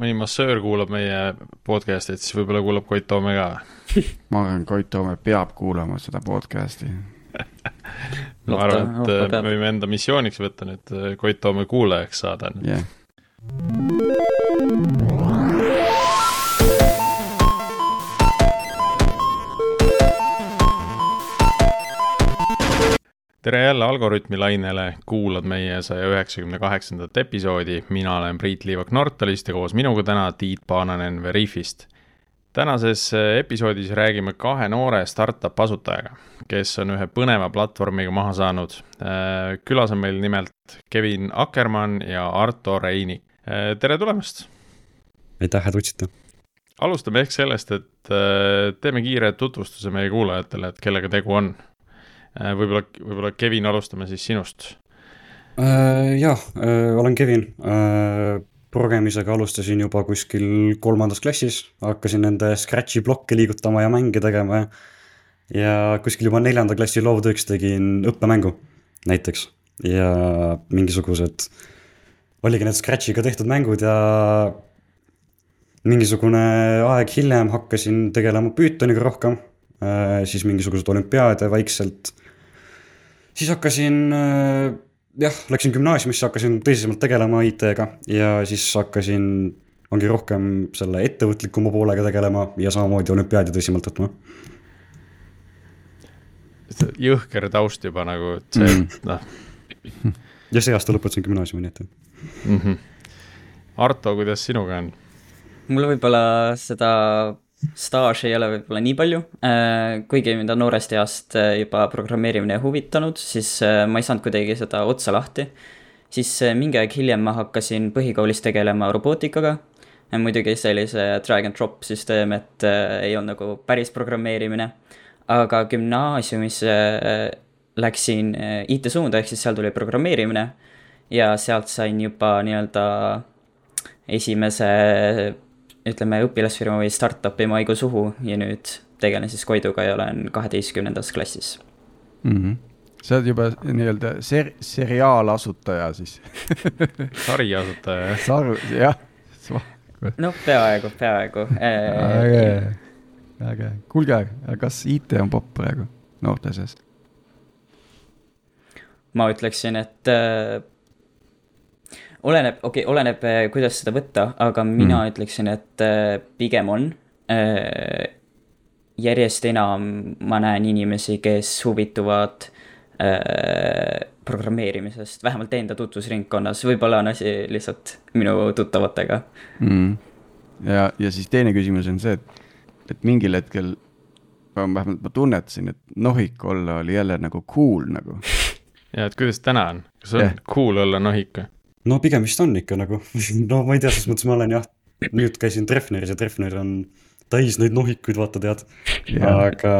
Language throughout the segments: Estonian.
mõni massöör kuulab meie podcast'it, siis võib-olla kuulab Koit Toome ka. ma arvan, Koit Toome peab kuulama seda podcast'i ma arvan, et me võime enda missiooniks võtta nüüd Koit Toome kuulajaks saada. jah yeah tere jälle Algorütmi lainele, kuulad meie saja üheksakümne kaheksandat episoodi, mina olen Priit Liivak Nortalist ja koos minuga täna Tiit Paananen Veriffist. tänases episoodis räägime kahe noore startup asutajaga, kes on ühe põneva platvormiga maha saanud. külas on meil nimelt Kevin Akkermann ja Arto Reinik. tere tulemast! aitäh, et kutsusite! alustame ehk sellest, et teeme kiire tutvustuse meie kuulajatele, et kellega tegu on võib-olla, võib-olla Kevin, alustame siis sinust äh,. jah äh,, olen Kevin äh,. progemisega alustasin juba kuskil kolmandas klassis, hakkasin nende Scratchi plokke liigutama ja mänge tegema ja ja kuskil juba neljanda klassi loovtööks tegin õppemängu näiteks ja mingisugused, oligi need Scratchiga tehtud mängud ja mingisugune aeg hiljem hakkasin tegelema Pythoniga rohkem Äh, siis mingisugused olümpiaade vaikselt. Siis hakkasin äh, jah, läksin gümnaasiumisse, hakkasin tõsisemalt tegelema IT-ga ja siis hakkasin, ongi rohkem selle ettevõtlikuma poolega tegelema ja samamoodi olümpiaadi tõsisemalt võtma. jõhker taust juba nagu, et see mm., noh. ja see aasta lõpetasin gümnaasiumi, nii et mm. -hmm. Arto, kuidas sinuga on? mul võib-olla seda staaži ei ole võib-olla nii palju, äh, kuigi mind on noorest east äh, juba programmeerimine huvitanud, siis äh, ma ei saanud kuidagi seda otsa lahti. siis mingi aeg hiljem ma hakkasin põhikoolis tegelema robootikaga. muidugi sellise drag and drop süsteem, et ei olnud nagu päris programmeerimine. aga gümnaasiumis läksin IT-suunda, ehk siis seal tuli programmeerimine ja sealt sain juba nii-öelda esimese ütleme, õpilasfirma või startup'i maigu suhu ja nüüd tegelen siis Koiduga ja olen kaheteistkümnendas klassis mm. -hmm sa oled juba nii-öelda ser-, seriaalasutaja siis sariasutaja Saru, jah. noh, peaaegu, peaaegu äge, äge, kuulge, kas IT on popp praegu noorte seas? ma ütleksin, et äh, oleneb, okei okay,, oleneb, eh, kuidas seda võtta, aga mina mm. ütleksin, et eh, pigem on. Eh, järjest enam ma näen inimesi, kes huvituvad programmeerimisest, vähemalt enda tutvusringkonnas, võib-olla on asi lihtsalt minu tuttavatega mm.. ja, ja siis teine küsimus on see, et, et mingil hetkel, vähemalt ma tunnetasin, et nohik olla oli jälle nagu cool nagu. ja, et kuidas täna on, kas on yeah. cool olla nohik või? No pigem vist on ikka nagu, no ma ei tea, selles mõttes ma olen jah, nüüd käisin Treffneris ja Treffner on täis neid nohikuid, vaata tead. aga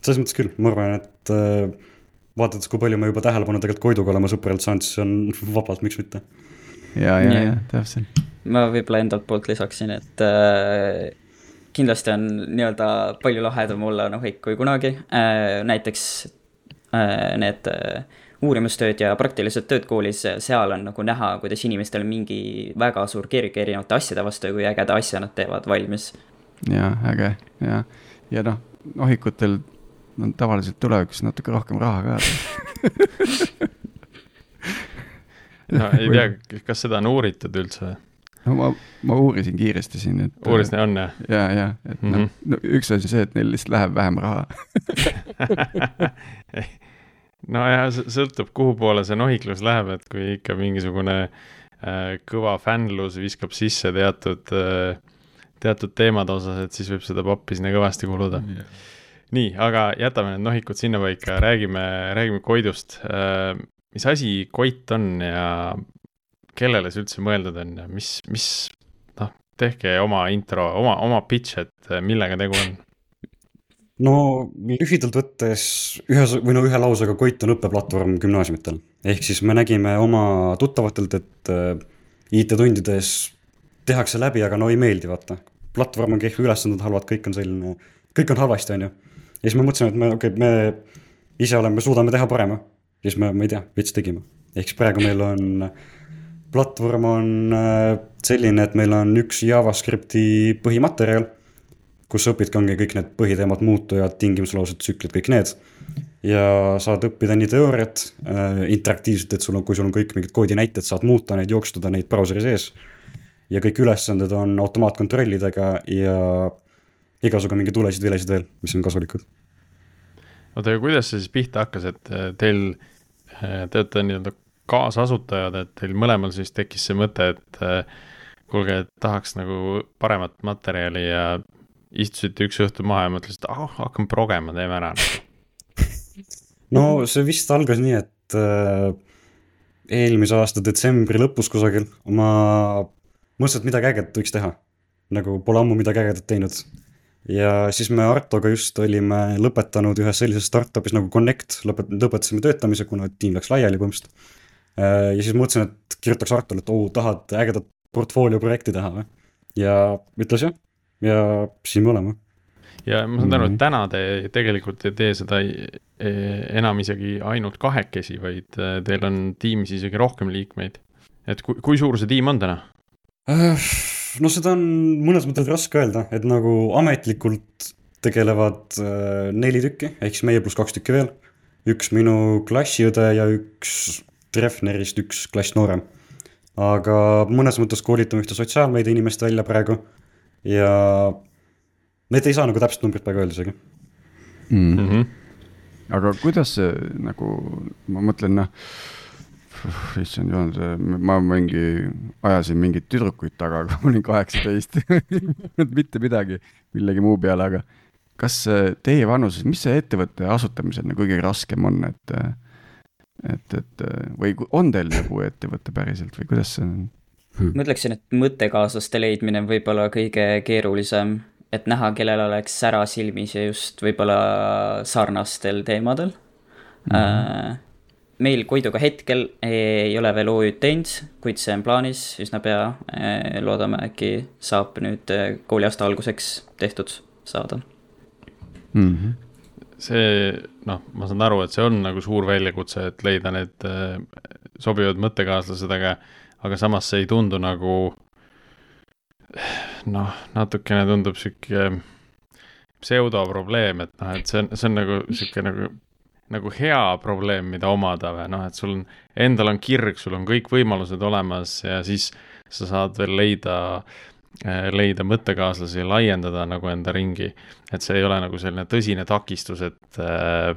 selles mõttes küll, ma arvan, et äh, vaadates, kui palju me juba tähelepanu tegelikult Koiduga oleme sõpralt saanud, siis on vabalt, miks mitte. ja, ja, ja täpselt. ma võib-olla endalt poolt lisaksin, et äh, kindlasti on nii-öelda palju lahedam olla nohik kui kunagi äh,, näiteks äh, need äh, uurimustööd ja praktilised tööd koolis, seal on nagu näha, kuidas inimestel on mingi väga suur kirg erinevate asjade vastu ja kui ägeda asja nad teevad valmis. ja äge ja, ja noh, nohikutel no tavaliselt tulevikus natuke rohkem raha ka no ei tea, kas seda on uuritud üldse? no ma, ma uurisin kiiresti siin, et. uurisid, on jah? ja, ja, et mm -hmm. noh, no üks asi see, et neil lihtsalt läheb vähem raha nojah, sõltub, kuhu poole see nohiklus läheb, et kui ikka mingisugune äh, kõva fännlus viskab sisse teatud äh,, teatud teemade osas, et siis võib seda pappi sinna kõvasti kuluda. Yeah.. nii, aga jätame need nohikud sinnapaika, räägime, räägime Koidust. Äh,. mis asi Koit on ja kellele see üldse mõeldud on ja mis, mis, noh, tehke oma intro, oma, oma pitch, et äh, millega tegu on no lühidalt võttes ühe või no ühe lausega Koit on õppeplatvorm gümnaasiumitel. ehk siis me nägime oma tuttavatelt, et äh, IT-tundides tehakse läbi, aga no ei meeldi, vaata. platvorm on kehv, ülesanded halvad, kõik on selline, kõik on halvasti, on ju. ja siis me mõtlesime, et me, okei okay,, me ise oleme, suudame teha parema. siis me, ma ei tea, veits tegime. ehk siis praegu meil on platvorm on äh, selline, et meil on üks JavaScripti põhimaterjal, kus õpidki, ongi kõik need põhiteemad, muutujad, tingimuslaused, tsüklid, kõik need. ja saad õppida nii teooriat äh,, interaktiivselt, et sul on, kui sul on kõik mingid koodinäited, saad muuta neid, jooksutada neid brauseri sees. ja kõik ülesanded on automaatkontrollidega ja igasugu mingeid tulesid-vilesid veel, mis on kasulikud. oota, aga kuidas see siis pihta hakkas, et äh, teil, äh, te olete nii-öelda kaasasutajad, et teil mõlemal siis tekkis see mõte, et äh, kuulge, et tahaks nagu paremat materjali ja istusite üks õhtu maha ja mõtlesite, ah oh,, hakkame progema, teeme ära. no see vist algas nii, et äh, eelmise aasta detsembri lõpus kusagil ma mõtlesin, et midagi ägedat võiks teha. nagu pole ammu midagi ägedat teinud. ja siis me Artoga just olime lõpetanud ühes sellises startup'is nagu Connect, lõpet-, lõpetasime töötamise, kuna tiim läks laiali põhimõtteliselt Äh, ja siis mõtlesin, et kirjutaks Artule, et oo oh,, tahad ägedat portfoolio projekti teha või? ja ütles jah, ja siin me oleme. ja ma saan aru, et mhm. täna te tegelikult ei tee seda enam isegi ainult kahekesi, vaid äh, teil on tiimis isegi rohkem liikmeid. et kui, kui suur see tiim on täna? Äh, no seda on mõnes mõttes raske öelda, et nagu ametlikult tegelevad neli tükki, ehk siis meie pluss kaks tükki veel. üks minu klassiõde ja üks Treffnerist üks klass noorem. aga mõnes mõttes koolitame ühte sotsiaalmeedia inimest välja praegu ja need ei saa nagu täpset numbrit praegu öelda isegi mm. -hmm. aga kuidas see nagu, ma mõtlen noh, issand jumal, see, ma mingi ajasin mingeid tüdrukuid taga, kui ma olin kaheksateist mitte midagi millegi muu peale, aga kas teie vanuses, mis see ettevõtte asutamisel nagu kõige raskem on, et et, et või on teil nagu ettevõte päriselt või kuidas see on hmm.? ma ütleksin, et mõttekaaslaste leidmine on võib-olla kõige keerulisem, et näha, kellel oleks sära silmis ja just võib-olla sarnastel teemadel mm. -hmm. meil Koiduga hetkel ei ole veel OÜ-d teinud, kuid see on plaanis üsna pea. Äh, loodame, äkki saab nüüd äh, kooliaasta alguseks tehtud saada mm. -hmm see noh, ma saan aru, et see on nagu suur väljakutse, et leida need sobivad mõttekaaslased, aga, aga samas see ei tundu nagu noh, natukene tundub sihuke pseudoprobleem, et noh, et see on, see on nagu sihuke nagu, nagu hea probleem, mida omada või noh, et sul on, endal on kirg, sul on kõik võimalused olemas ja siis sa saad veel leida äh, Äh, leida mõttekaaslasi ja laiendada nagu enda ringi. et see ei ole nagu selline tõsine takistus, et, äh,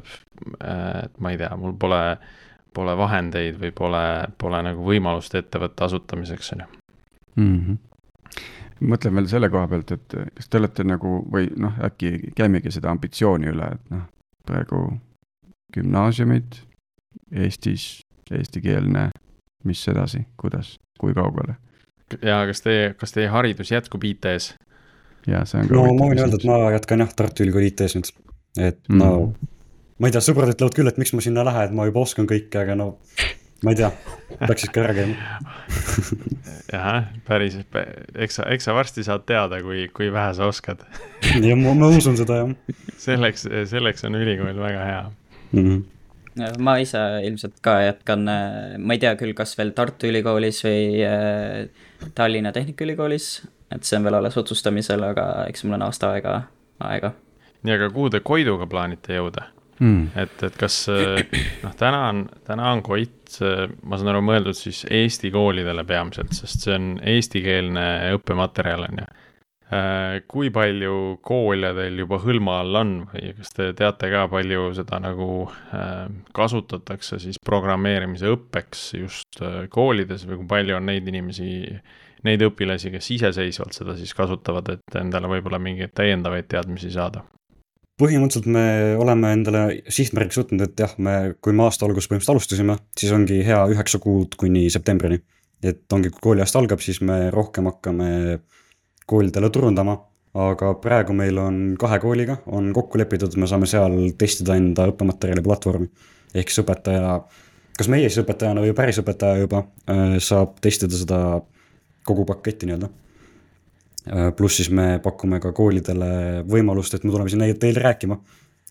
et ma ei tea, mul pole, pole vahendeid või pole, pole nagu võimalust ettevõtte asutamiseks, on ju. Mhm. mõtlen veel selle koha pealt, et kas te olete nagu või noh, äkki käimegi seda ambitsiooni üle, et noh, praegu gümnaasiumid Eestis, eestikeelne, mis edasi, kuidas, kui kaugele? ja kas teie, kas teie haridus jätkub IT-s? ja see on ka no ma võin öelda, et ma jätkan jah Tartu Ülikooli IT-s nüüd, et mm. no ma ei tea, sõbrad ütlevad küll, et miks ma sinna lähen, et ma juba oskan kõike, aga no ma ei tea, peaks ikka ära käima jah, päris, eks sa, eks sa varsti saad teada, kui, kui vähe sa oskad ja ma, ma usun seda jah. selleks, selleks on ülikool väga hea mm. -hmm ma ise ilmselt ka jätkan, ma ei tea küll, kas veel Tartu Ülikoolis või äh, Tallinna Tehnikaülikoolis, et see on veel alles otsustamisel, aga eks mul on aasta aega, aega. nii, aga kuhu te Koiduga plaanite jõuda hmm.? et, et kas noh, täna on, täna on Koit, ma saan aru, mõeldud siis Eesti koolidele peamiselt, sest see on eestikeelne õppematerjal, on ju Äh, kui palju koole teil juba hõlma all on või kas te teate ka, palju seda nagu äh, kasutatakse siis programmeerimise õppeks just äh, koolides või kui palju on neid inimesi, neid õpilasi, kes iseseisvalt seda siis kasutavad, et endale võib-olla mingeid täiendavaid teadmisi saada? Põhimõtteliselt me oleme endale sihtmärgiks võtnud, et jah, me, kui me aasta alguses põhimõtteliselt alustasime, siis ongi hea üheksa kuud kuni septembrini. et ongi, kui kooliaasta algab, siis me rohkem hakkame koolidele turundama, aga praegu meil on kahe kooliga, on kokku lepitud, me saame seal testida enda õppematerjali platvormi. ehk siis õpetaja, kas meie siis õpetajana või päris õpetaja juba äh, saab testida seda kogu paketti nii-öelda. Äh, pluss siis me pakume ka koolidele võimalust, et me tuleme sinna teile rääkima,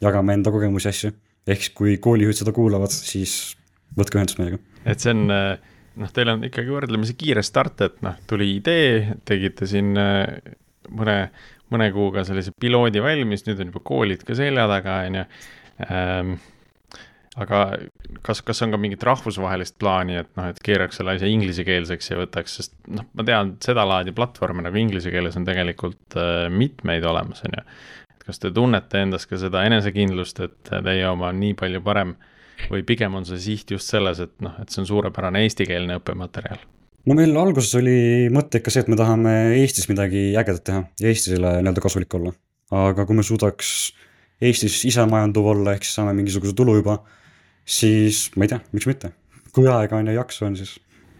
jagame enda kogemusi, asju. ehk siis, kui koolijuhid seda kuulavad, siis võtke ühendust meiega. et see on äh, noh, teil on ikkagi võrdlemisi kiire start, et noh, tuli idee, tegite siin äh, mõne, mõne kuuga sellise piloodi valmis, nüüd on juba koolid ka selja taga, on ju ähm, aga kas, kas on ka mingit rahvusvahelist plaani, et noh, et keeraks selle asja inglisekeelseks ja võtaks, sest noh, ma tean, sedalaadi platvorme nagu inglise keeles on tegelikult äh, mitmeid olemas, on ju. et kas te tunnete endas ka seda enesekindlust, et teie oma on nii palju parem või pigem on see siht just selles, et noh, et see on suurepärane eestikeelne õppematerjal? no meil alguses oli mõte ikka see, et me tahame Eestis midagi ägedat teha ja Eestile nii-öelda kasulik olla. aga kui me suudaks Eestis isemajanduv olla, ehk siis saame mingisuguse tulu juba siis ma ei tea, miks mitte, kui aega on ja jaksu on, siis.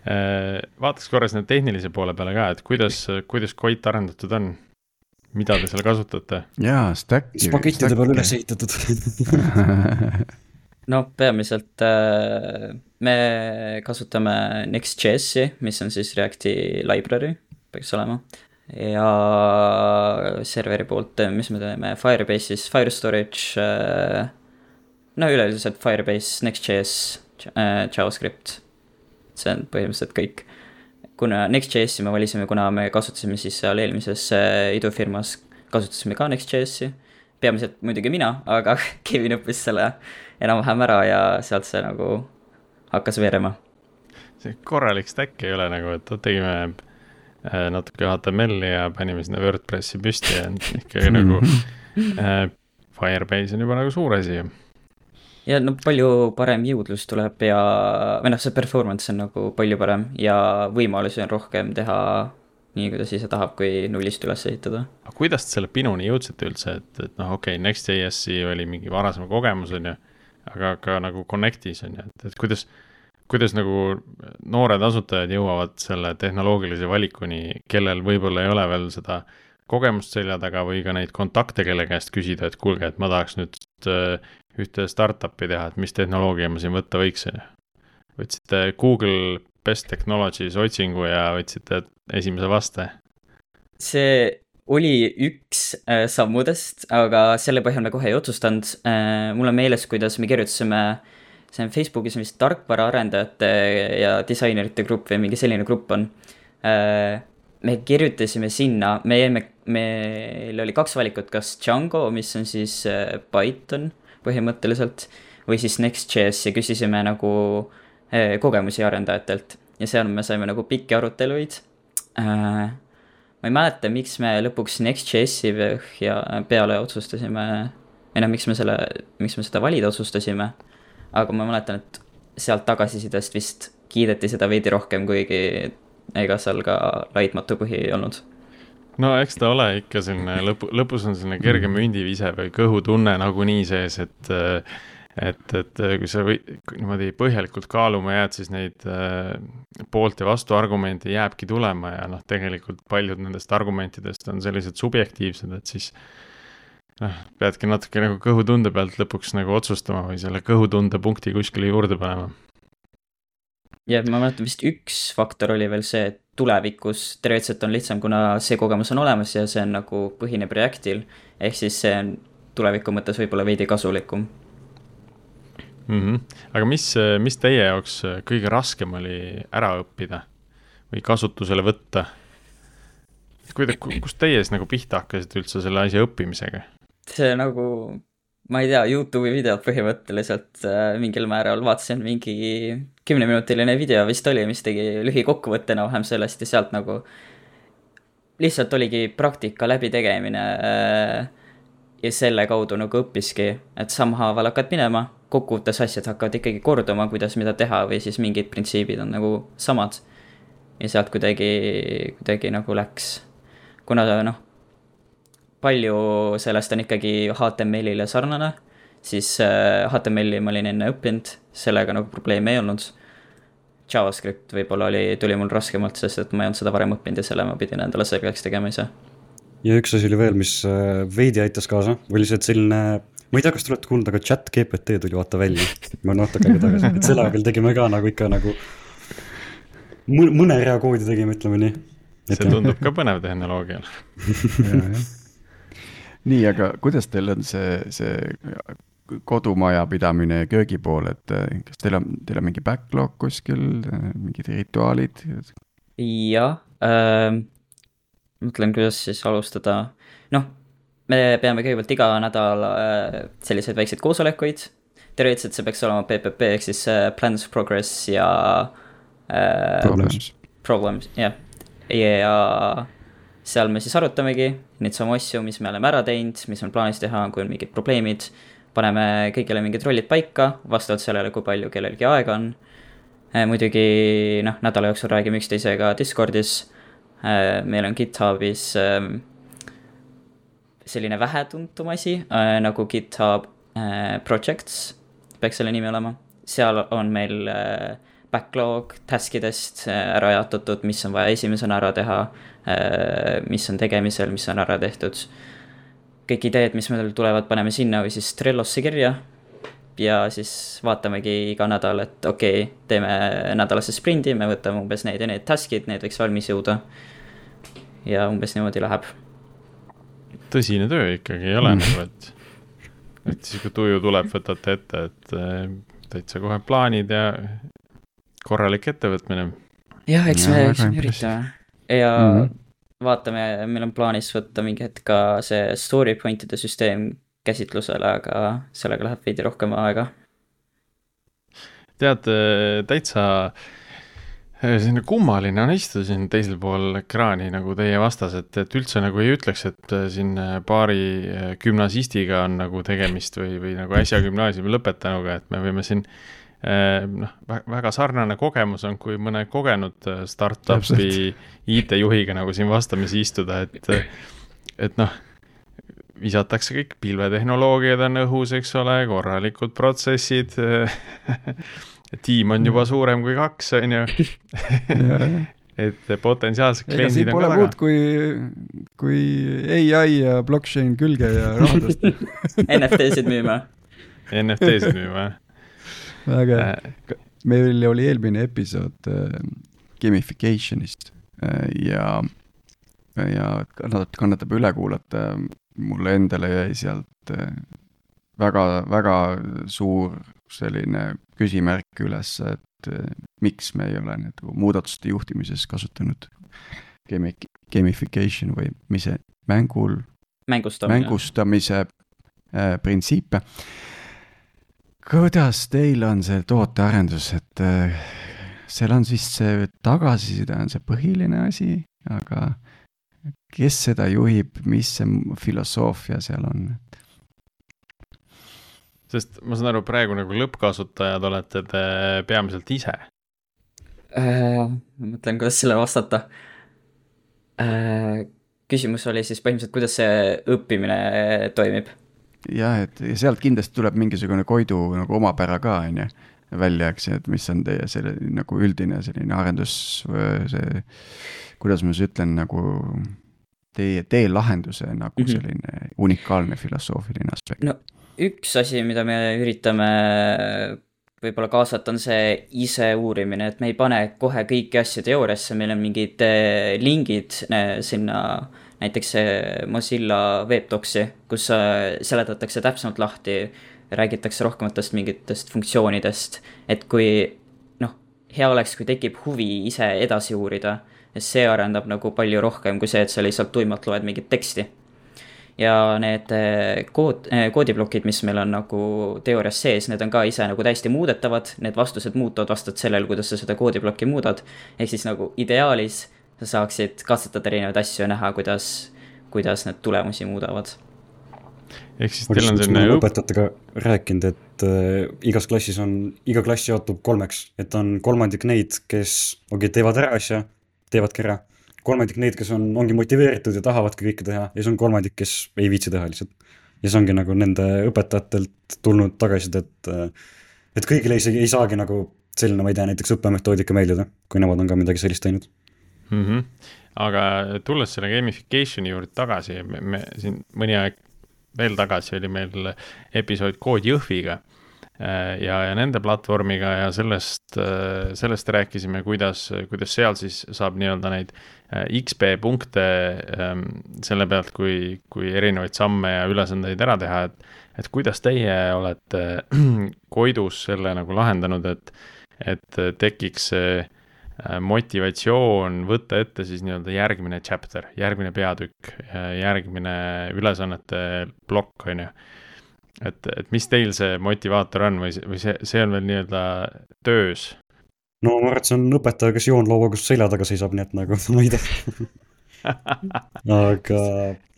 Äh, vaataks korra sinna tehnilise poole peale ka, et kuidas, kuidas Koit arendatud on? mida te seal kasutate? jaa, Stacki. spagettide peale üles ehitatud no peamiselt äh, me kasutame Next.js-i, mis on siis Reacti library, peaks olema. ja serveri poolt, mis me teeme, Firebase'is, Fire Storage äh, no üleüldiselt Firebase, Next.js äh,, JavaScript, see on põhimõtteliselt kõik. kuna Next.js-i me valisime, kuna me kasutasime siis seal eelmises äh, idufirmas, kasutasime ka Next.js-i, peamiselt muidugi mina, aga Kevin õppis selle enam-vähem ära ja sealt see nagu hakkas veerema. see korralik stack ei ole nagu, et tegime äh, natuke HTML-i ja panime sinna WordPressi püsti ja ikkagi nagu äh, Firebase on juba nagu suur asi ju ja no palju parem jõudlus tuleb ja, või noh, see performance on nagu palju parem ja võimalusi on rohkem teha nii, kuidas ise tahab, kui nullist üles ehitada. aga kuidas te selle pinuni jõudsite üldse, et, et noh, okei okay,, Next.js-i oli mingi varasem kogemus, on ju, aga ka nagu Connectis on ju, et, et kuidas, kuidas nagu noored asutajad jõuavad selle tehnoloogilise valikuni, kellel võib-olla ei ole veel seda kogemust selja taga või ka neid kontakte, kelle käest küsida, et kuulge, et ma tahaks nüüd äh, ühte startup'i teha, et mis tehnoloogia ma siin võtta võiks, on ju. võtsite Google Best Technologies otsingu ja võtsite esimese vaste? see oli üks äh, sammudest, aga selle põhjal me kohe ei otsustanud äh,. mul on meeles, kuidas me kirjutasime, see on Facebookis vist tarkvaraarendajate ja disainerite grupp või mingi selline grupp on äh, me kirjutasime sinna, me jäime, meil oli kaks valikut, kas Django, mis on siis äh, Python põhimõtteliselt, või siis Next.js ja küsisime nagu eh, kogemusi arendajatelt ja seal me saime nagu pikki aruteluid äh,. ma ei mäleta, miks me lõpuks Next.js-i ja peale otsustasime, või noh, miks me selle, miks me seda valida otsustasime. aga ma mäletan, et sealt tagasisidest vist kiideti seda veidi rohkem, kuigi ega seal ka laitmatu põhi ei olnud no eks ta ole ikka selline lõpu, lõpus on selline kerge mündivise või kõhutunne nagunii sees, et et, et kui sa või niimoodi põhjalikult kaaluma jääd, siis neid äh, poolt ja vastu argumente jääbki tulema ja noh, tegelikult paljud nendest argumentidest on sellised subjektiivsed, et siis noh, peadki natuke nagu kõhutunde pealt lõpuks nagu otsustama või selle kõhutunde punkti kuskile juurde panema ja ma mäletan vist üks faktor oli veel see, et tulevikus teoreetiliselt on lihtsam, kuna see kogemus on olemas ja see on nagu põhineb Reactil. ehk siis see on tuleviku mõttes võib-olla veidi kasulikum mm. -hmm. aga mis, mis teie jaoks kõige raskem oli ära õppida või kasutusele võtta? kuidas, kust teie siis nagu pihta hakkasite üldse selle asja õppimisega? see nagu ma ei tea, Youtube'i videod põhimõtteliselt äh, mingil määral vaatasin mingi kümneminutiline video vist oli, mis tegi lühikokkuvõtte enam-vähem sellest ja sealt nagu lihtsalt oligi praktika läbitegemine äh, ja selle kaudu nagu õppiski, et sammhaaval hakkad minema, kokkuvõttes asjad hakkavad ikkagi korduma, kuidas mida teha või siis mingid printsiibid on nagu samad. ja sealt kuidagi, kuidagi nagu läks. kuna noh, palju sellest on ikkagi HTML-ile sarnane, siis HTML-i äh, ma olin enne õppinud, sellega nagu probleeme ei olnud. JavaScript võib-olla oli, tuli mul raskemalt, sest et ma ei olnud seda varem õppinud ja selle ma pidin endale selgeks tegema ise. ja üks asi oli veel, mis äh, veidi aitas kaasa, oli see, et selline ma ei tea, kas te olete kuulnud, aga chat GPT tuli vaata välja, ma natuke aega tagasi, et selle abil tegime ka nagu ikka nagu mõne rea koodi tegime, ütleme nii. see tundub ka põnev tehnoloogia nii, aga kuidas teil on see, see kodumajapidamine ja köögipool, et äh, kas teil on, teil on mingi backlog kuskil, mingid rituaalid? jah äh,, mõtlen, kuidas siis alustada, noh, me peame kõigepealt iga nädal äh, selliseid väikseid koosolekuid, teoreetiliselt see peaks olema PPP ehk siis äh, plans, progress ja äh,. Problems. Problems, jah, ja seal me siis arutamegi neid samu asju, mis me oleme ära teinud, mis on plaanis teha, kui on mingid probleemid. paneme kõigile mingid rollid paika, vastavalt sellele, kui palju kellelgi aega on. Äh, muidugi noh, nädala jooksul räägime üksteisega Discordis. Äh, meil on GitHubis ähm, selline vähetuntum asi äh, nagu GitHub Projects, peaks selle nimi olema. seal on meil backlog task idest ära jaotatud, mis on vaja esimesena ära teha Äh, mis on tegemisel, mis on ära tehtud. kõik ideed, mis meil tulevad, paneme sinna või siis Trellosse kirja. ja siis vaatamegi iga nädal, et okei okay,, teeme nädalase sprindi, me võtame umbes need ja need task'id, need võiks valmis jõuda. ja umbes niimoodi läheb. tõsine töö ikkagi ei ole mm. nagu, et, et siis kui tuju tuleb, võtate ette, et äh, täitsa kohe plaanid ja korralik ettevõtmine. jah, eks eks me üritame ja mm -hmm. vaatame, meil on plaanis võtta mingi hetk ka see story point'ide süsteem käsitlusele, aga sellega läheb veidi rohkem aega. tead, täitsa äh, selline kummaline on istuda siin teisel pool ekraani nagu teie vastased, et üldse nagu ei ütleks, et äh, siin äh, paari gümnasistiga on nagu tegemist või, või nagu äsja gümnaasiumi lõpetanuga, et me võime siin noh, väga sarnane kogemus on, kui mõne kogenud äh, startup'i IT-juhiga nagu siin vastamisi istuda, et, et noh, visatakse kõik pilvetehnoloogiad on õhus, eks ole, korralikud protsessid tiim on juba mm. suurem kui kaks, on ju et potentsiaalsed kliendid on ka taga. kui, kui ai ja blockchain külge ja rahandust NFT-sid müüma. NFT-sid müüma, jah väga hea äh,. meil oli eelmine episood äh, gamification'ist äh, ja, ja kannatab, kannatab üle kuulata. mulle endale jäi sealt äh, väga, väga suur selline küsimärk üles, et äh, miks me ei ole nagu muudatuste juhtimises kasutanud gami-, gamification või mis see, mängul mängustamise, mängustamise äh, printsiipe kuidas teil on see tootearendus, et äh, seal on vist see tagasiside on see põhiline asi, aga kes seda juhib, mis see filosoofia seal on? sest ma saan aru, praegu nagu lõppkasutajad olete te peamiselt ise äh,. ma mõtlen, kuidas sellele vastata äh,. küsimus oli siis põhimõtteliselt, kuidas see õppimine toimib jah, et sealt kindlasti tuleb mingisugune Koidu nagu omapära ka, on ju, välja, eks ju, et mis on teie selle nagu üldine selline arendus, see, kuidas ma siis ütlen, nagu teie teelahenduse nagu mm -hmm. selline unikaalne filosoofiline aspekt? no üks asi, mida me üritame võib-olla kaasata, on see ise uurimine, et me ei pane kohe kõiki asju teooriasse, meil on mingid eh, lingid eh, sinna näiteks Mozilla WebDocsi, kus äh, seletatakse täpsemalt lahti, räägitakse rohkematest mingitest funktsioonidest, et kui noh, hea oleks, kui tekib huvi ise edasi uurida, see arendab nagu palju rohkem kui see, et sa lihtsalt tuimalt loed mingit teksti. ja need äh, kood, äh, koodiplokid, mis meil on nagu teoorias sees, need on ka ise nagu täiesti muudetavad, need vastused muutuvad vastavalt sellele, kuidas sa seda koodiplokki muudad. ehk siis nagu ideaalis sa saaksid katsetada erinevaid asju ja näha, kuidas, kuidas need tulemusi muudavad. ehk siis teil on selline õp... õpetajatega rääkinud, et äh, igas klassis on, iga klass jaotub kolmeks, et on kolmandik neid, kes, okei okay,, teevad ära asja, teevadki ära. kolmandik neid, kes on, ongi motiveeritud ja tahavadki kõike teha ja siis on kolmandik, kes ei viitsi teha lihtsalt. ja see ongi nagu nende õpetajatelt tulnud tagasiside, et, äh, et kõigile isegi ei saagi nagu selline, ma ei tea, näiteks õppemetoodika meeldida, kui nemad on ka midagi sellist teinud mm. -hmm. aga tulles selle gamification'i juurde tagasi, me siin mõni aeg veel tagasi oli meil episood Kood Jõhviga. ja, ja nende platvormiga ja sellest, sellest rääkisime, kuidas, kuidas seal siis saab nii-öelda neid XP punkte ähm, selle pealt, kui, kui erinevaid samme ja ülesandeid ära teha, et et kuidas teie olete Koidus selle nagu lahendanud, et, et tekiks see äh, motivatsioon võtta ette siis nii-öelda järgmine chapter, järgmine peatükk, järgmine ülesannete plokk, on ju. et, et mis teil see motivaator on või, või see, see on veel nii-öelda töös? no ma arvan, et see on õpetaja, kes joonlauaga selja taga seisab, nii et nagu ma ei tea aga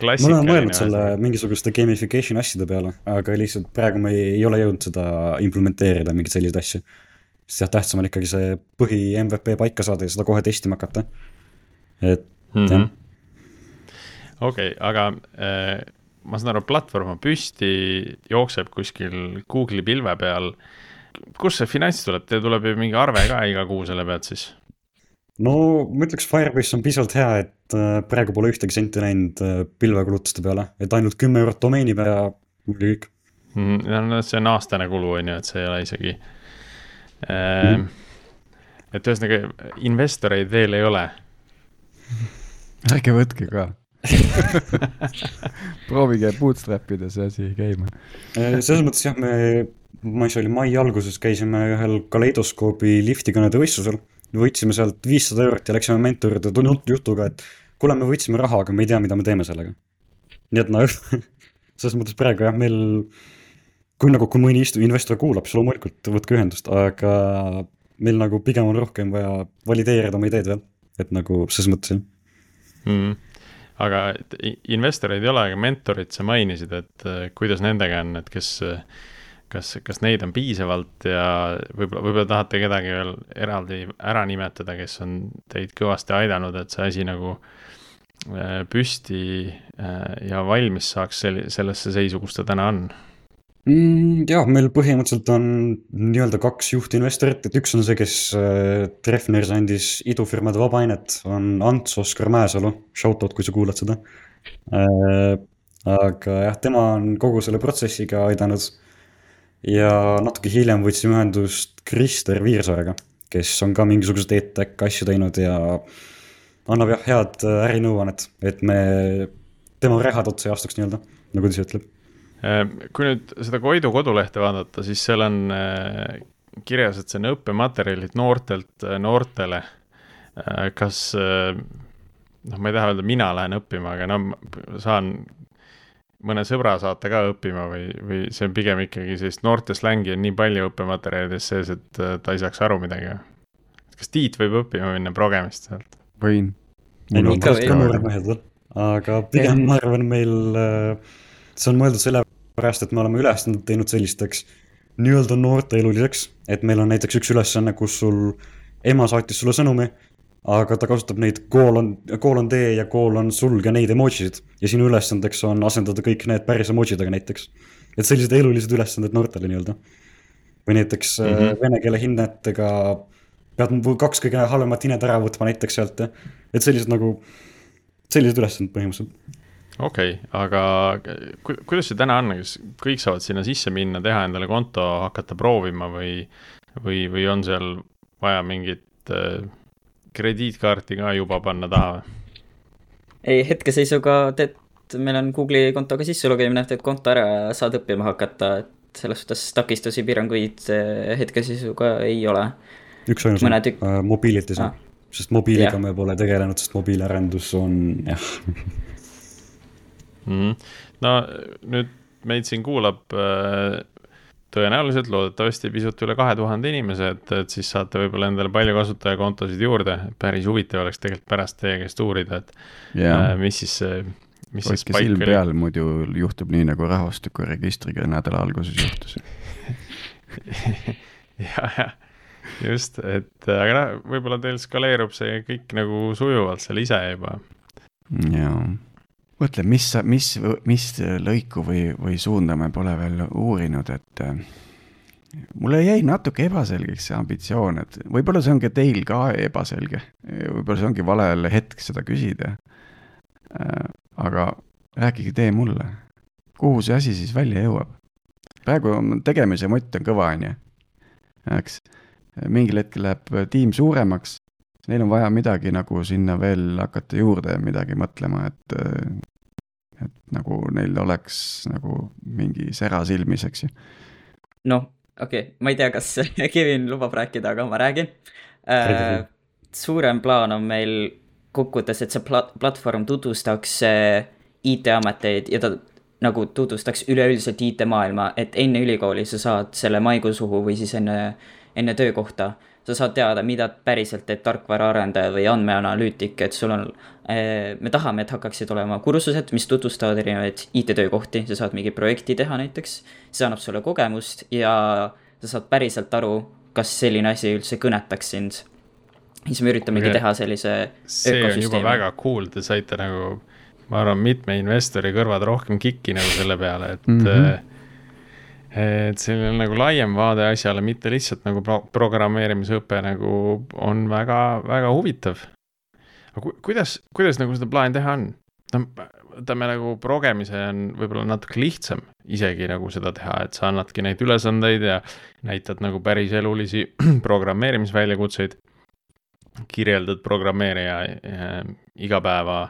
ma olen mõelnud selle mingisuguste gamification asjade peale, aga lihtsalt praegu me ei, ei ole jõudnud seda implementeerida, mingeid selliseid asju. Sest jah, tähtsam on ikkagi see põhi MVP paika saada ja seda kohe testima hakata. et mm -hmm. jah. okei okay,, aga äh, ma saan aru, platvorm on püsti, jookseb kuskil Google'i pilve peal. kust see finants tuleb, teil tuleb ju mingi arve ka iga kuu selle pealt siis? no ma ütleks, Firebase on piisavalt hea, et äh, praegu pole ühtegi senti läinud äh, pilvekulutuste peale, et ainult kümme eurot domeeni peale ja kõik mm,. no see on aastane kulu, on ju, et see ei ole isegi mm.. et ühesõnaga investoreid veel ei ole. ärge võtke ka proovige bootstrap ida see asi käima. Äh, selles mõttes jah, me, ma ise oli mai alguses käisime ühel kaleidoskoobi liftikõnede võistlusel võtsime sealt viissada eurot ja läksime mentori juurde tulnud jutuga, et kuule, me võtsime raha, aga me ei tea, mida me teeme sellega. nii et noh selles mõttes praegu jah, meil, kui nagu, kui mõni investor kuulab, siis loomulikult võtke ühendust, aga meil nagu pigem on rohkem vaja valideerida oma ideed veel, et nagu selles mõttes jah. Mm aga investoreid ei ole, aga mentorit sa mainisid, et äh, kuidas nendega on, et kes kas, kas neid on piisavalt ja võib-olla, võib-olla tahate kedagi veel eraldi ära nimetada, kes on teid kõvasti aidanud, et see asi nagu äh, püsti äh, ja valmis saaks sel-, sellesse seisu, kus ta täna on mm,? jah, meil põhimõtteliselt on nii-öelda kaks juhtinvestorit, et üks on see, kes äh, Treffneris andis idufirmade vabaainet, on Ants Oskar Mäesalu, shout out, kui sa kuulad seda. aga jah, tema on kogu selle protsessiga aidanud ja natuke hiljem võtsime ühendust Krister Viirsaarega, kes on ka mingisuguseid EdTech asju teinud ja annab jah, head äh, ärinõuannet, et me tema rehad otsa ei astuks nii-öelda, nagu ta ise ütleb. Ehm, kui nüüd seda Koidu kodulehte vaadata, siis seal on äh, kirjas, et see on õppematerjalid noortelt äh, noortele. kas, noh, ma ei taha öelda, mina lähen õppima, aga no saan mõne sõbra saate ka õppima või, või see on pigem ikkagi sellist noorte slängi on nii palju õppematerjalides sees, et ta ei saaks aru midagi? kas Tiit võib õppima minna progemist sealt? võin. mul on ka noored mehed, aga pigem ma arvan, meil, see on mõeldud sellepärast, et me oleme ülesanded teinud sellisteks nii-öelda noorteeluliseks, et meil on näiteks üks ülesanne, kus sul ema saatis sulle sõnumi aga ta kasutab neid koolon, koolon D ja koolon sulg ja neid emojisid. ja sinu ülesandeks on asendada kõik need päris emojidega näiteks. et sellised elulised ülesanded noortele nii-öelda. või näiteks mm -hmm. vene keele hinnetega pead kaks kõige halvemat hinnet ära võtma näiteks sealt ja, et sellised nagu, sellised ülesanded põhimõtteliselt okei okay,, aga ku, kuidas see täna on, kas kõik saavad sinna sisse minna, teha endale konto, hakata proovima või, või, või on seal vaja mingit äh, krediitkaarti ka juba panna taha või? ei, hetkeseisuga teed, meil on Google'i kontoga sisselogemine, teed konto ära ja saad õppima hakata, et selles suhtes takistusi, piiranguid eh, hetkeseisuga ei ole. üksainus on tük... äh, mobiilitis ah., sest mobiiliga yeah. me pole tegelenud, sest mobiiliarendus on jah mm. -hmm. no nüüd meid siin kuulab äh, tõenäoliselt, loodetavasti pisut üle kahe tuhande inimese, et, et siis saate võib-olla endale palju kasutajakontosid juurde, päris huvitav oleks tegelikult pärast teie käest uurida, et yeah. äh, mis siis, mis siis paik oli. peal, muidu juhtub nii, nagu rahvastikuregistriga nädala alguses juhtus ja, jah, just, et aga noh, võib-olla teil skaleerub see kõik nagu sujuvalt seal ise juba. jaa mõtle, mis, mis, mis lõiku või, või suunda me pole veel uurinud, et äh, mulle jäi natuke ebaselgeks see ambitsioon, et võib-olla see on ka teil ka ebaselge, võib-olla see ongi vale hetk seda küsida. Äh, aga rääkige teie mulle, kuhu see asi siis välja jõuab? praegu tegemise mott on kõva, on ju. eks, mingil hetkel läheb tiim suuremaks, neil on vaja midagi nagu sinna veel hakata juurde midagi mõtlema, et et nagu neil oleks nagu mingi sära silmis, eks ju. noh, okei okay., ma ei tea, kas Kevin lubab rääkida, aga ma räägin äh,. suurem plaan on meil kokkuvõttes, et see plat-, platvorm tutvustaks äh, IT-ameteid ja ta nagu tutvustaks üleüldiselt IT-maailma, et enne ülikooli sa saad selle maikuu suhu või siis enne, enne töökohta sa saad teada, mida päriselt teeb tarkvaraarendaja või andmeanalüütik, et sul on, eh, me tahame, et hakkaksid olema kursused, mis tutvustavad erinevaid IT-töökohti, sa saad mingi projekti teha näiteks, see annab sulle kogemust ja sa saad päriselt aru, kas selline asi üldse kõnetaks sind. siis me üritamegi teha sellise see on juba väga cool, te saite nagu, ma arvan, mitme investori kõrvad rohkem kikki nagu selle peale, et mm -hmm et selline nagu laiem vaade asjale, mitte lihtsalt nagu pro programmeerimisõpe nagu on väga, väga huvitav. aga ku, kuidas, kuidas nagu seda plaani teha on? no võtame nagu progemise on võib-olla natuke lihtsam isegi nagu seda teha, et sa annadki neid ülesandeid ja näitad nagu päris elulisi programmeerimisväljakutseid. kirjeldad programmeerija äh, igapäeva,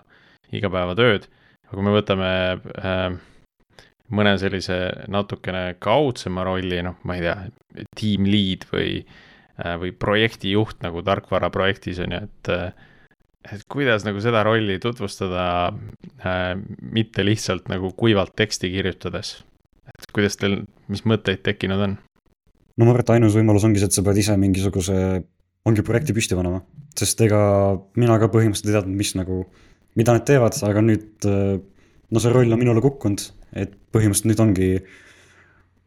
igapäevatööd, aga kui me võtame äh, mõne sellise natukene kaudsema rolli, noh, ma ei tea, team lead või, äh, või projektijuht nagu tarkvaraprojektis on ju, et äh, et kuidas nagu seda rolli tutvustada äh,, mitte lihtsalt nagu kuivalt teksti kirjutades. et kuidas teil, mis mõtteid tekkinud on? no ma arvan, et ainus võimalus ongi see, et sa pead ise mingisuguse, ongi projekti püsti panema, sest ega mina ka põhimõtteliselt ei teadnud, mis nagu, mida nad teevad, aga nüüd äh, no see roll on minule kukkunud, et põhimõtteliselt nüüd ongi,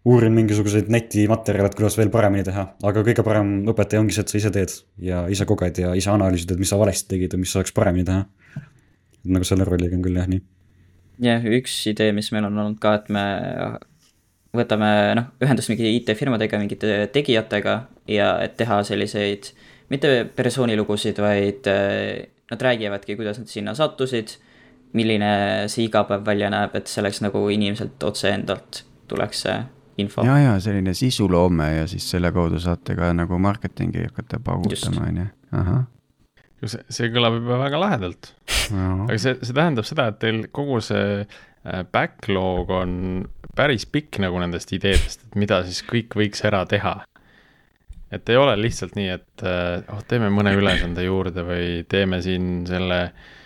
uurin mingisuguseid netimaterjale, et kuidas veel paremini teha, aga kõige parem õpetaja ongi see, et sa ise teed ja ise koged ja ise analüüsid, et mis sa valesti tegid ja mis saaks paremini teha. nagu selle rolliga on küll jah, nii. jah, üks idee, mis meil on olnud ka, et me võtame noh, ühendust mingi IT-firmadega, mingite tegijatega ja et teha selliseid mitte persoonilugusid, vaid eh, nad räägivadki, kuidas nad sinna sattusid milline see igapäev välja näeb, et see oleks nagu inimeselt otse endalt tuleks see info. ja, ja selline sisuloome ja siis selle kaudu saate ka nagu marketingi hakata paugutama, on ju, ahah. see, see kõlab juba väga lahedalt no.. aga see, see tähendab seda, et teil kogu see äh, backlog on päris pikk nagu nendest ideedest, et mida siis kõik võiks ära teha. et ei ole lihtsalt nii, et äh, oh, teeme mõne ülesande juurde või teeme siin selle äh, Äh,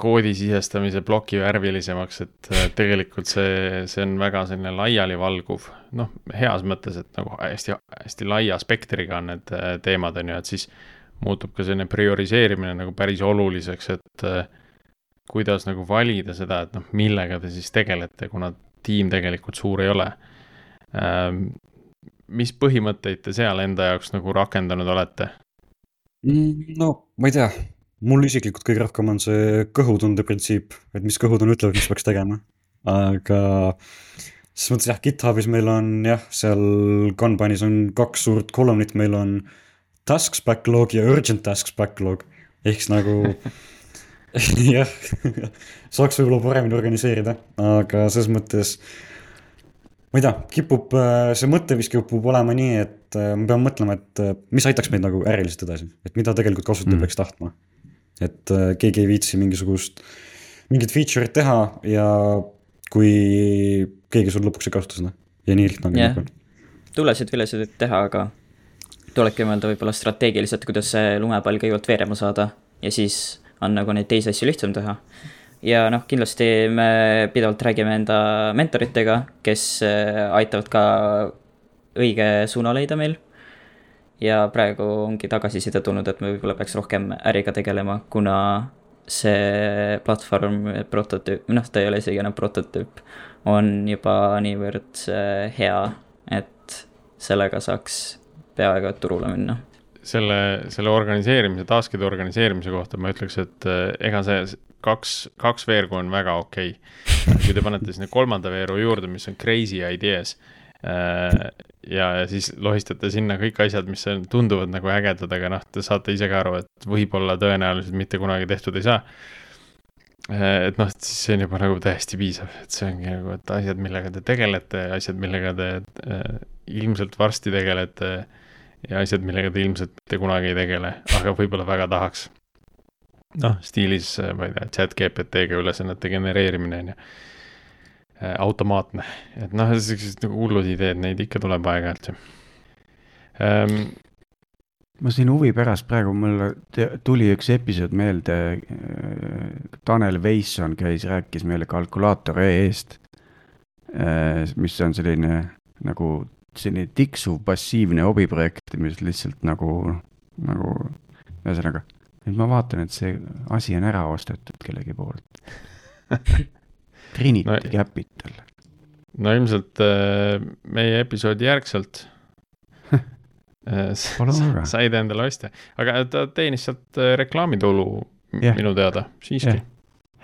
koodi sisestamise ploki värvilisemaks, et äh, tegelikult see, see on väga selline laialivalguv, noh, heas mõttes, et nagu hästi, hästi laia spektriga on need äh, teemad, on ju, et siis muutub ka selline prioriseerimine nagu päris oluliseks, et kuidas nagu valida seda, et noh, millega te siis tegelete, kuna tiim tegelikult suur ei ole. Ähm, mis põhimõtteid te seal enda jaoks nagu rakendanud olete? Mm, no ma ei tea, mul isiklikult kõige rohkem on see kõhutunde printsiip, et mis kõhutunne ütleb, mis peaks tegema. aga selles mõttes jah, GitHubis meil on jah, seal Kanbanis on kaks suurt kolumnit, meil on tasks backlog ja urgent tasks backlog. ehk siis nagu jah, saaks võib-olla paremini organiseerida, aga selles mõttes ma ei tea, kipub, see mõtteviis kipub olema nii, et me peame mõtlema, et mis aitaks meid nagu äriliselt edasi, et mida tegelikult kasutaja mm. peaks tahtma et äh, keegi ei viitsi mingisugust, mingit feature'it teha ja kui keegi sul lõpuks ei kasuta seda ja nii lihtne ongi yeah.. tulesid vilesid teha, aga tulebki mõelda võib-olla strateegiliselt, kuidas see lumepall kõigepealt veerema saada ja siis on nagu neid teisi asju lihtsam teha. ja noh, kindlasti me pidevalt räägime enda mentoritega, kes äh, aitavad ka õige suuna leida meil ja praegu ongi tagasiside tulnud, et me võib-olla peaks rohkem äriga tegelema, kuna see platvorm, prototüüp, noh, ta ei ole isegi enam prototüüp, on juba niivõrd äh, hea, et sellega saaks peaaegu et turule minna. selle, selle organiseerimise, task'ide organiseerimise kohta ma ütleks, et äh, ega see kaks, kaks veergu on väga okei okay.. kui te panete sinna kolmanda veeru juurde, mis on crazy ideas ja, ja siis lohistate sinna kõik asjad, mis tunduvad nagu ägedad, aga noh, te saate ise ka aru, et võib-olla tõenäoliselt mitte kunagi tehtud ei saa. et noh, siis see on juba nagu täiesti piisav, et see ongi nagu, et asjad, millega te tegelete, asjad, millega te äh, ilmselt varsti tegelete ja asjad, millega te ilmselt mitte kunagi ei tegele, aga võib-olla väga tahaks. noh, stiilis, ma ei tea, chat GPT-ga ülesannete genereerimine on ju äh, automaatne, et noh, sellised nagu hullud ideed, neid ikka tuleb aeg-ajalt ju um, ma siin huvi pärast praegu mulle tuli üks episood meelde. Tanel Veisson käis, rääkis meile kalkulaator EE-st. mis on selline nagu selline tiksuv passiivne hobiprojekt, mis lihtsalt nagu, nagu ühesõnaga. nüüd ma vaatan, et see asi on ära ostetud kellegi poolt Trinity no, Capital. no ilmselt äh, meie episoodi järgselt Äh, said endale ostja, aga ta teenis sealt äh, reklaamitulu yeah. minu teada, siiski yeah..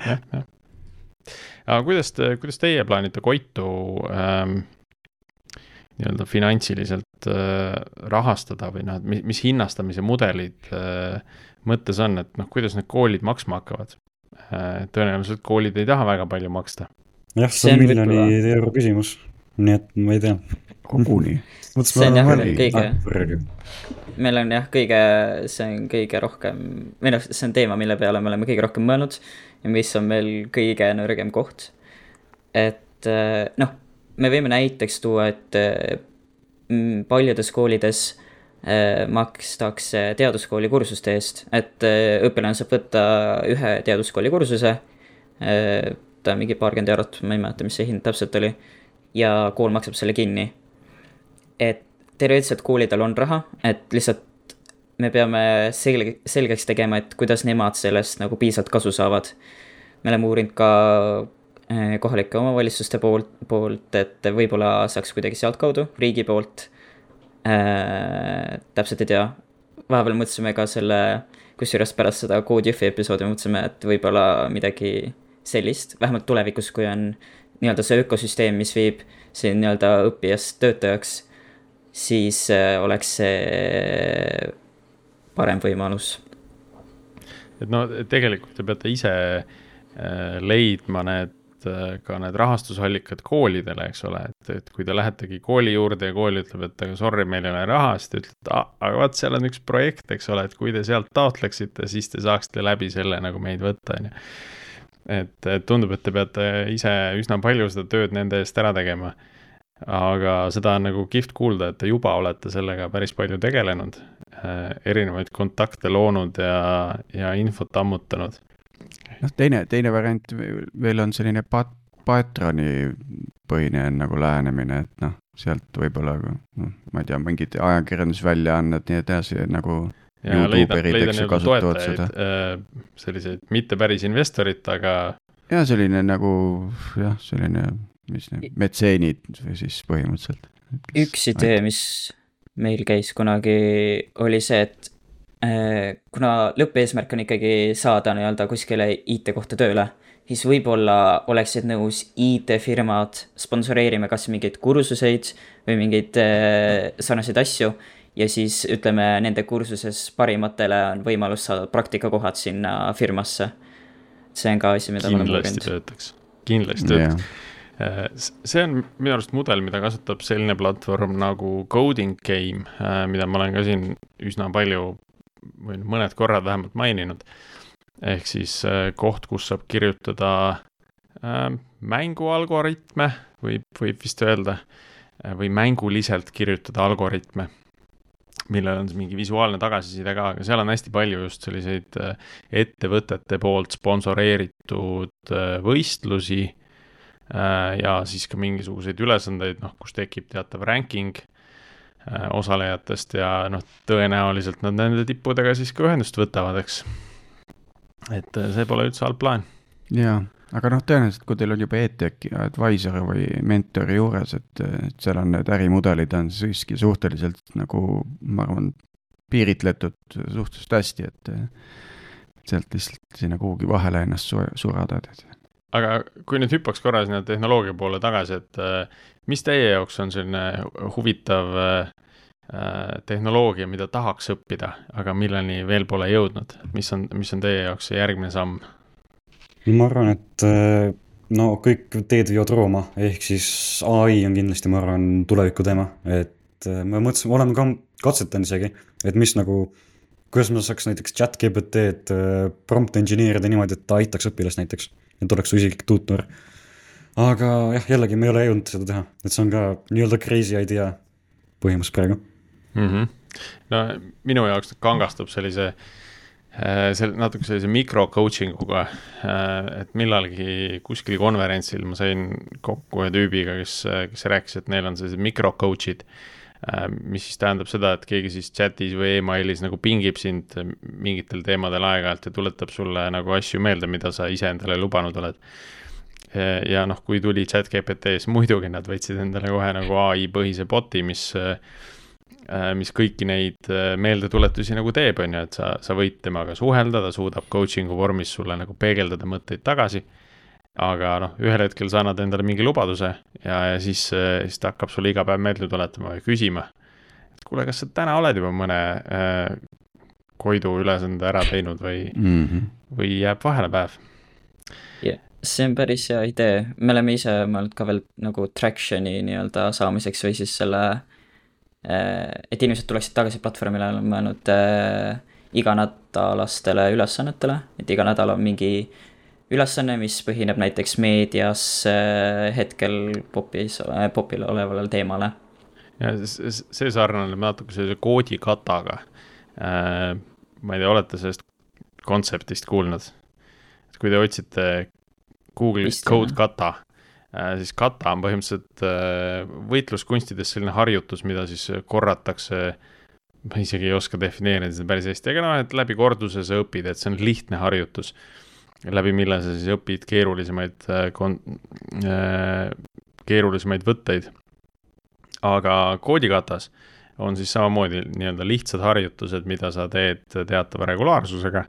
jah, jah. aga kuidas te, kuidas teie plaanite Koitu ähm, nii-öelda finantsiliselt äh, rahastada või noh, et mis, mis hinnastamise mudelid äh, mõttes on, et noh, kuidas need koolid maksma hakkavad? Tõenäoliselt koolid ei taha väga palju maksta. jah, see on miljoni euro küsimus, nii et ma ei tea koguni. see on jah kõige, meil on jah, kõige, see on kõige rohkem, või noh, see on teema, mille peale me oleme kõige rohkem mõelnud ja mis on meil kõige nõrgem koht. et eh, noh, me võime näiteks tuua, et eh, paljudes koolides eh, makstakse teaduskooli kursuste eest, et õpilane saab võtta ühe teaduskooli kursuse, ta on mingi paarkümmend eurot, ma ei mäleta, mis see hind täpselt oli, ja kool maksab selle kinni. Et teoreetiliselt koolidel on raha, et lihtsalt me peame selge, selgeks tegema, et kuidas nemad sellest nagu piisavalt kasu saavad. me oleme uurinud ka kohalike omavalitsuste poolt, poolt, et võib-olla saaks kuidagi sealtkaudu, riigi poolt äh,. täpselt ei tea, vahepeal mõtlesime ka selle, kusjuures pärast seda CodeJFi episoodi mõtlesime, et võib-olla midagi sellist, vähemalt tulevikus, kui on nii-öelda see ökosüsteem, mis viib siin nii-öelda õppijast töötajaks siis äh, oleks see parem võimalus. et no tegelikult te peate ise äh, leidma need, äh, ka need rahastusallikad koolidele, eks ole, et, et kui te lähetegi kooli juurde ja kool ütleb, et aga sorry, meil ei ole raha, siis te ütlete, aga vot, seal on üks projekt, eks ole, et kui te sealt taotleksite, siis te saaksite läbi selle nagu meid võtta, on ju. et tundub, et te peate ise üsna palju seda tööd nende eest ära tegema aga seda on nagu kihvt kuulda, et te juba olete sellega päris palju tegelenud, äh, erinevaid kontakte loonud ja, ja infot ammutanud. Noh, teine, teine variant veel on selline pat-, Patroni põhine nagu lähenemine, et noh, sealt võib-olla noh, ma ei tea, mingid ajakirjandusväljaanded, nii edasi nagu. ja leida, leida nii-öelda toetajaid, äh, selliseid mitte päris investorit, aga. ja selline nagu jah, selline mis need metseenid või siis põhimõtteliselt. üks idee, mis meil käis kunagi, oli see, et kuna lõppeesmärk on ikkagi saada nii-öelda kuskile IT kohta tööle, siis võib-olla oleksid nõus IT-firmad sponsoreerima kas mingeid kursuseid või mingeid äh, sarnaseid asju ja siis ütleme, nende kursuses parimatele on võimalus saada praktikakohad sinna firmasse. see on ka asi, mida me oleme kogenud. kindlasti töötaks, kindlasti töötaks yeah Äh, see on minu arust mudel, mida kasutab selline platvorm nagu Coding Game, äh, mida ma olen ka siin üsna palju või mõned korrad vähemalt maininud. ehk siis äh, koht, kus saab kirjutada mängualgoritme, võib, võib vist öelda, või mänguliselt kirjutada algoritme millel on mingi visuaalne tagasiside ka, aga seal on hästi palju just selliseid ettevõtete poolt sponsoreeritud võistlusi Äh, ja siis ka mingisuguseid ülesandeid, noh, kus tekib teatav ranking äh, osalejatest ja noh, tõenäoliselt nad nende tippudega siis ka ühendust võtavad, eks. et äh, see pole üldse halb plaan. jaa, aga noh, tõenäoliselt kui teil on juba e-tech advisor või mentori juures, et, et seal on need ärimudelid on siiski suhteliselt nagu, ma arvan, piiritletud suhteliselt hästi, et sealt lihtsalt sinna kuhugi vahele ennast surada, et aga kui nüüd hüppaks korra sinna tehnoloogia poole tagasi, et äh, mis teie jaoks on selline huvitav äh, äh, tehnoloogia, mida tahaks õppida, aga milleni veel pole jõudnud, mis on, mis on teie jaoks see järgmine samm? ma arvan, et no kõik teed viivad Rooma, ehk siis ai on kindlasti, ma arvan, tuleviku teema, et me mõtlesime, oleme ka katsetanud isegi, et mis nagu, kuidas me saaks näiteks chat GPT-d prompt engineer ida niimoodi, et ta aitaks õpilast näiteks, et oleks su isiklik tuutor. aga jah, jällegi me ei ole jõudnud seda teha, et see on ka nii-öelda crazy idea põhimõtteliselt praegu mm. -hmm. no minu jaoks kangastab sellise äh, seal natuke sellise mikro coaching uga, äh, et millalgi kuskil konverentsil ma sain kokku ühe tüübiga, kes, kes rääkis, et neil on sellised mikro coach'id. Äh, mis siis tähendab seda, et keegi siis chat'is või emailis nagu pingib sind mingitel teemadel aeg-ajalt ja tuletab sulle nagu asju meelde, mida sa ise endale lubanud oled. ja noh, kui tuli chat GPT, siis muidugi nad võtsid endale kohe nagu ai põhise bot'i, mis Äh, mis kõiki neid äh, meeldetuletusi nagu teeb, on ju, et sa, sa võid temaga suhelda, ta suudab coaching'u vormis sulle nagu peegeldada mõtteid tagasi. Aga noh, ühel hetkel sa annad endale mingi lubaduse ja, ja siis, äh, siis ta hakkab sulle iga päev meelde tuletama ja küsima. et kuule, kas sa täna oled juba mõne äh, Koidu ülesande ära teinud või mm, -hmm. või jääb vahele päev? jah yeah see on päris hea idee, me oleme ise mõelnud ka veel nagu traction'i nii-öelda saamiseks või siis selle Äh, et inimesed tuleksid tagasi platvormile, olen mõelnud äh, iganädalastele ülesannetele, et iga nädal on mingi ülesanne, mis põhineb näiteks meedias äh, hetkel popis, popil olevale teemale. ja see sarnaneb natuke sellise koodikataga. ma ei tea, olete sellest kontseptist kuulnud? et kui te otsite Google'ist code kata Äh, siis kata on põhimõtteliselt äh, võitluskunstides selline harjutus, mida siis korratakse. ma isegi ei oska defineerida seda päris hästi, aga noh, et läbi korduse sa õpid, et see on lihtne harjutus. Läbi mille sa siis õpid keerulisemaid äh, kon-, keerulisemaid võtteid. aga koodikatas on siis samamoodi nii-öelda lihtsad harjutused, mida sa teed teatava regulaarsusega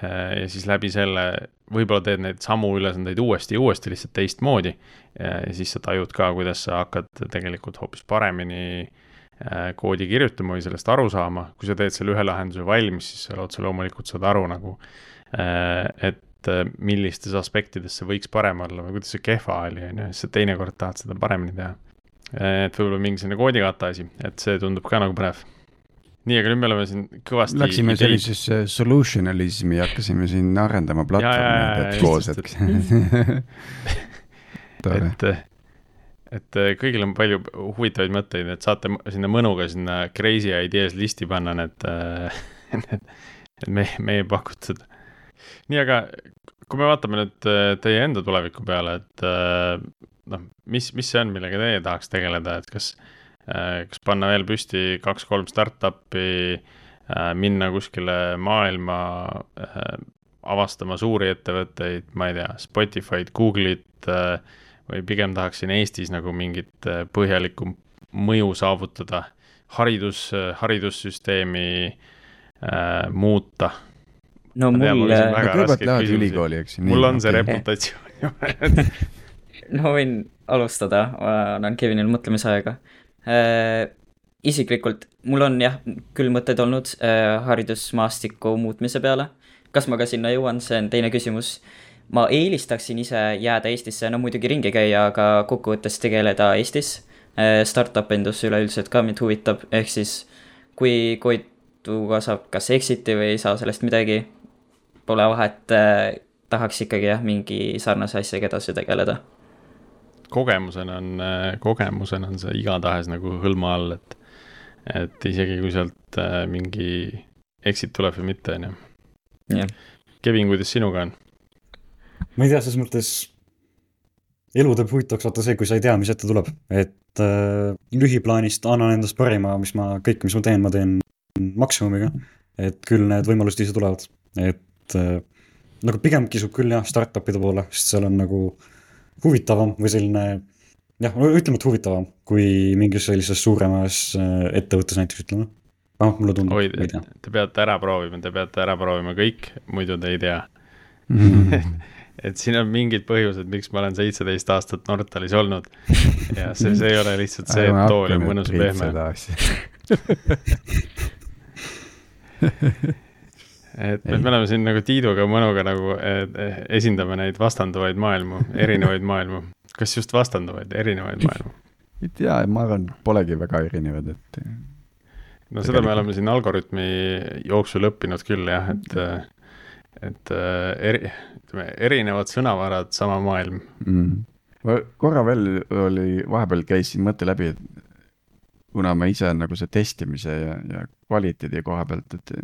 ja siis läbi selle võib-olla teed neid samu ülesandeid uuesti ja uuesti, lihtsalt teistmoodi. ja siis sa tajud ka, kuidas sa hakkad tegelikult hoopis paremini äh, koodi kirjutama või sellest aru saama. kui sa teed selle ühe lahenduse valmis, siis sa otse loomulikult saad aru nagu, äh, et äh, millistes aspektides see võiks parem olla või kuidas see kehva oli, on ju, siis sa teinekord tahad seda paremini teha. et võib-olla mingi selline koodikata asi, et see tundub ka nagu põnev nii, aga nüüd me oleme siin kõvasti. Läksime ideid... sellisesse solutionalismi ja hakkasime siin arendama platvormi koos, et et, et kõigil on palju huvitavaid mõtteid, et saate sinna mõnuga sinna crazy ideas listi panna need, need, need meie, meie pakutud. nii, aga kui me vaatame nüüd äh, teie enda tuleviku peale, et äh, noh, mis, mis see on, millega teie tahaks tegeleda, et kas äh, Äh, kas panna veel püsti kaks-kolm startup'i, äh, minna kuskile maailma äh, avastama suuri ettevõtteid, ma ei tea, Spotify'd, Google'it või pigem tahaksin Eestis nagu mingit põhjalikku mõju saavutada, haridus, haridussüsteemi äh, muuta. no mul. kõigepealt lähed ülikooli, eks ju. mul on see reputatsioon juba no võin alustada, annan Kevinile mõtlemisaega äh,. isiklikult mul on jah, küll mõtted olnud äh, haridusmaastiku muutmise peale. kas ma ka sinna jõuan, see on teine küsimus. Ma eelistaksin ise jääda Eestisse, no muidugi ringi käia, aga kokkuvõttes tegeleda Eestis äh,. Startup endus üleüldiselt ka mind huvitab, ehk siis kui Koituga saab kas exit'i või ei saa sellest midagi, pole vahet äh,, tahaks ikkagi jah, mingi sarnase asjaga edasi tegeleda kogemusena on, kogemusena on see igatahes nagu hõlma all, et, et isegi kui sealt äh, mingi exit tuleb või mitte, on ju. Kevin, kuidas sinuga on? Ma ei tea, selles mõttes elu teeb huvitavaks vaata see, kui sa ei tea, mis ette tuleb, et äh, lühiplaanist annan endast parima, mis ma, kõik, mis ma teen, ma teen maksimumiga. et küll need võimalused ise tulevad, et äh, nagu pigem kisub küll jah, startup'ide poole, sest seal on nagu huvitavam või selline jah, ütleme, et huvitavam kui mingis sellises suuremas äh, ettevõttes näiteks ütleme. noh, mulle tundub. oi, te peate ära proovima, te peate ära proovima kõik, muidu te ei tea mm. et siin on mingid põhjused, miks ma olen seitseteist aastat Nortalis olnud. ja see, see ei ole lihtsalt see, et tool on mõnus pehme et me, me oleme siin nagu Tiiduga mõnuga nagu et, esindame neid vastanduvaid maailmu, erinevaid maailmu. kas just vastanduvaid, erinevaid maailmu? ei tea, ma arvan, polegi väga erinevad, et. no seda me oleme siin Algorütmi jooksul õppinud küll jah, et, et eri, ütleme, erinevad sõnavarad, sama maailm mm.. korra veel oli, vahepeal käisin mõtte läbi, et kuna ma ise nagu see testimise ja, ja kvaliteedi koha pealt, et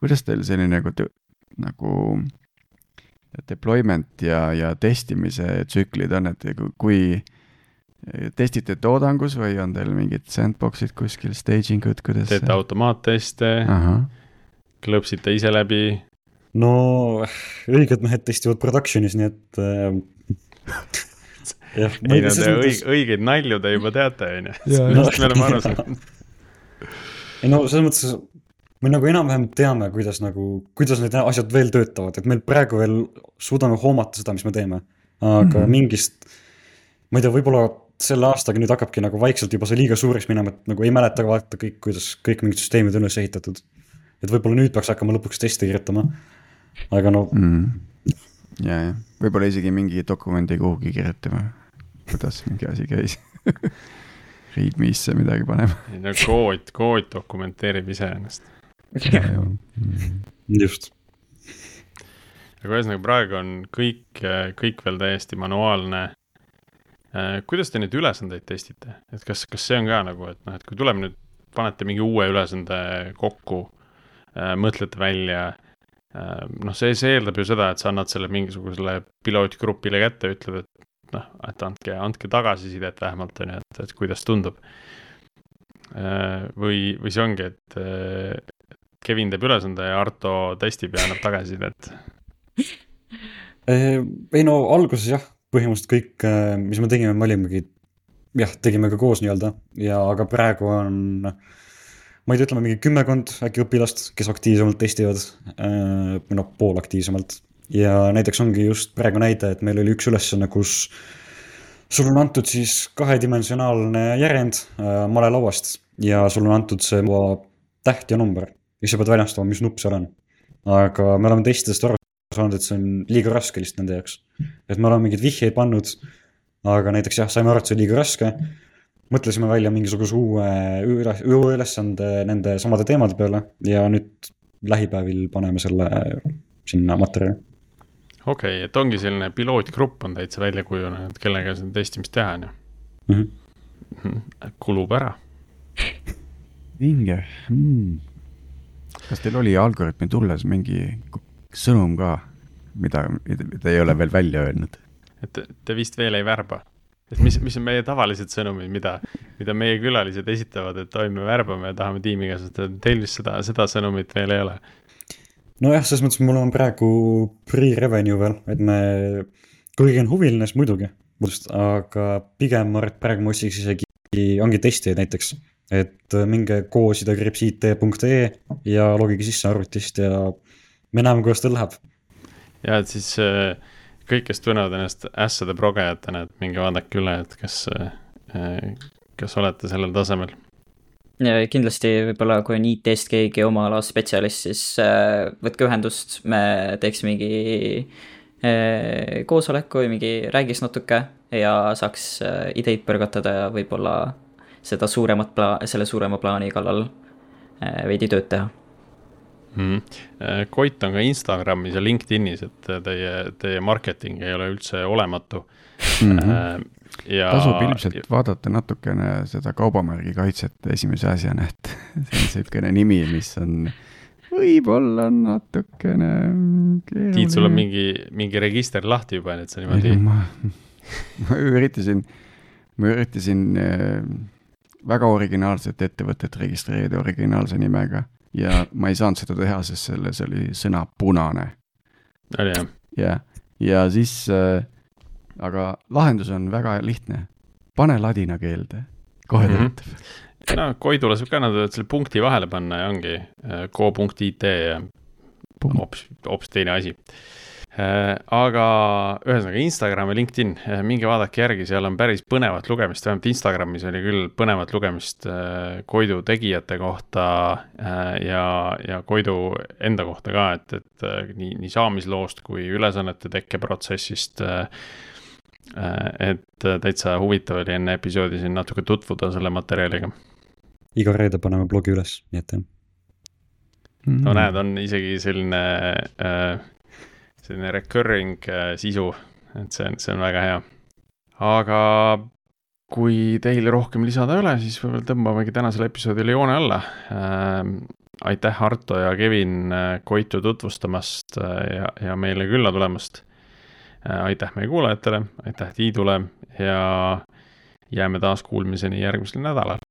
kuidas teil selline nagu, nagu deployment ja, ja testimise tsüklid on, et kui testite toodangus või on teil mingid sandbox'id kuskil, staging ud, kuidas? teete automaatteste, klõpsite ise läbi? No õiged mehed testivad production'is, nii et äh, jah, ei no te õig, õigeid nalju te juba teate, on ju, sellest me oleme aru saanud. ei no selles mõttes me nagu enam-vähem teame, kuidas nagu, kuidas need asjad veel töötavad, et meil praegu veel suudame hoomata seda, mis me teeme. aga mm -hmm. mingist, ma ei tea, võib-olla selle aastaga nüüd hakkabki nagu vaikselt juba see liiga suureks minema, et nagu ei mäleta vaata kõik, kuidas kõik mingid süsteemid on üles ehitatud. et võib-olla nüüd peaks hakkama lõpuks teste kirjutama, aga no mm.. ja, ja. Võib-olla isegi mingi dokumendi kuhugi kirjutama, kuidas mingi asi käis. Readme'isse midagi panema. ei no kood, kood dokumenteerib iseennast just. aga ühesõnaga praegu on kõik, kõik veel täiesti manuaalne. Kuidas te neid ülesandeid testite, et kas, kas see on ka nagu, et noh, et kui tuleb nüüd, panete mingi uue ülesande kokku, äh, mõtlete välja noh, see, see eeldab ju seda, et sa annad selle mingisugusele pilootgrupile kätte, ütled, et noh, et andke, andke tagasisidet vähemalt, on ju, et, et kuidas tundub. või, või see ongi, et Kevin teeb ülesande ja Arto testib ja annab tagasisidet ei no alguses jah, põhimõtteliselt kõik, äh, mis me tegime, me olimegi, jah, tegime ka koos nii-öelda ja, aga praegu on, ma ei tea, ütleme mingi kümmekond äkki õpilast, kes aktiivsemalt testivad, äh, noh, poolaktiivsemalt. ja näiteks ongi just praegu näide, et meil oli üks ülesanne, kus sul on antud siis kahedimensionaalne järjend äh, malelauast ja sul on antud see täht ja number ja sa pead väljastama, mis nupp seal on. aga me oleme testidest aru saanud, et see on liiga raske lihtsalt nende jaoks. et me oleme mingeid vihjeid pannud, aga näiteks jah, saime aru, et see on liiga raske. Mõtlesime välja mingisuguse uue üle, uue ülesande nende samade teemade peale ja nüüd lähipäevil paneme selle sinna materjali. okei okay,, et ongi selline pilootgrupp on täitsa välja kujunenud, kellega seda testimist teha on ju mm? -hmm. kulub ära. vinge mm kas teil oli Algorütmi tulles mingi sõnum ka, mida te ei ole veel välja öelnud? et te, te vist veel ei värba? Et mis, mis on meie tavalised sõnumid, mida, mida meie külalised esitavad, et oi, me värbame ja tahame tiimi kasutada, teil vist seda, seda sõnumit veel ei ole? nojah, selles mõttes mul on praegu pre-revenue veel, et me, kui keegi on huviline, siis muidugi, aga pigem ma arvan, et praegu ma otsiks isegi, ongi testijaid näiteks et minge koosidekriipsit.ee ja logige sisse arvutist ja me näeme, kuidas teil läheb. ja et siis äh, kõik, kes tunnevad ennast ässade progejatena, et minge vaadake üle, et kas, äh, kas olete sellel tasemel. kindlasti võib-olla, kui on IT-st keegi oma ala spetsialist, siis võtke ühendust, me teeks mingi koosoleku või mingi räägiks natuke ja saaks ideid põrgatada ja võib-olla seda suuremat pla-, selle suurema plaani kallal äh, veidi tööd teha mm.. Koit on ka Instagramis ja LinkedInis, et teie, teie marketing ei ole üldse olematu mm. -hmm. Ja, tasub ilmselt vaadata natukene seda kaubamärgi kaitset esimese asjana, et see on niisugune nimi, mis on võib-olla natukene. Tiit, sul on mingi, mingi register lahti juba, nii et sa niimoodi. ma, ma üritasin, ma üritasin äh, väga originaalset ettevõtet registreerida originaalse nimega ja ma ei saanud seda teha, sest selles oli sõna punane. oli jah? jah, ja siis äh,, aga lahendus on väga lihtne. pane ladina keelde, kohe mhm. töötab mm -hmm. no Koidule saab ka, nad võivad selle punkti vahele panna ja ongi äh, go.it ja hoopis, hoopis teine asi aga ühesõnaga Instagram ja LinkedIn, äh, minge vaadake järgi, seal on päris põnevat lugemist, vähemalt Instagramis oli küll põnevat lugemist äh, Koidu tegijate kohta ja, ja Koidu enda kohta ka, et, et nii, nii saamisloost kui ülesannete tekkeprotsessist. et täitsa huvitav oli enne episoodi siin natuke tutvuda selle materjaliga. iga reede paneme blogi üles, nii et jah. no näed, on isegi selline äh, selline recurring äh, sisu, et see on, see on väga hea. aga kui teil rohkem lisada ei ole, siis võib-olla tõmbamegi tänasele episoodile joone alla äh,. aitäh, Arto ja Kevin äh, Koitu tutvustamast äh, ja, ja meile külla tulemast äh,. aitäh meie kuulajatele, aitäh Tiidule ja jääme taas kuulmiseni järgmisel nädalal.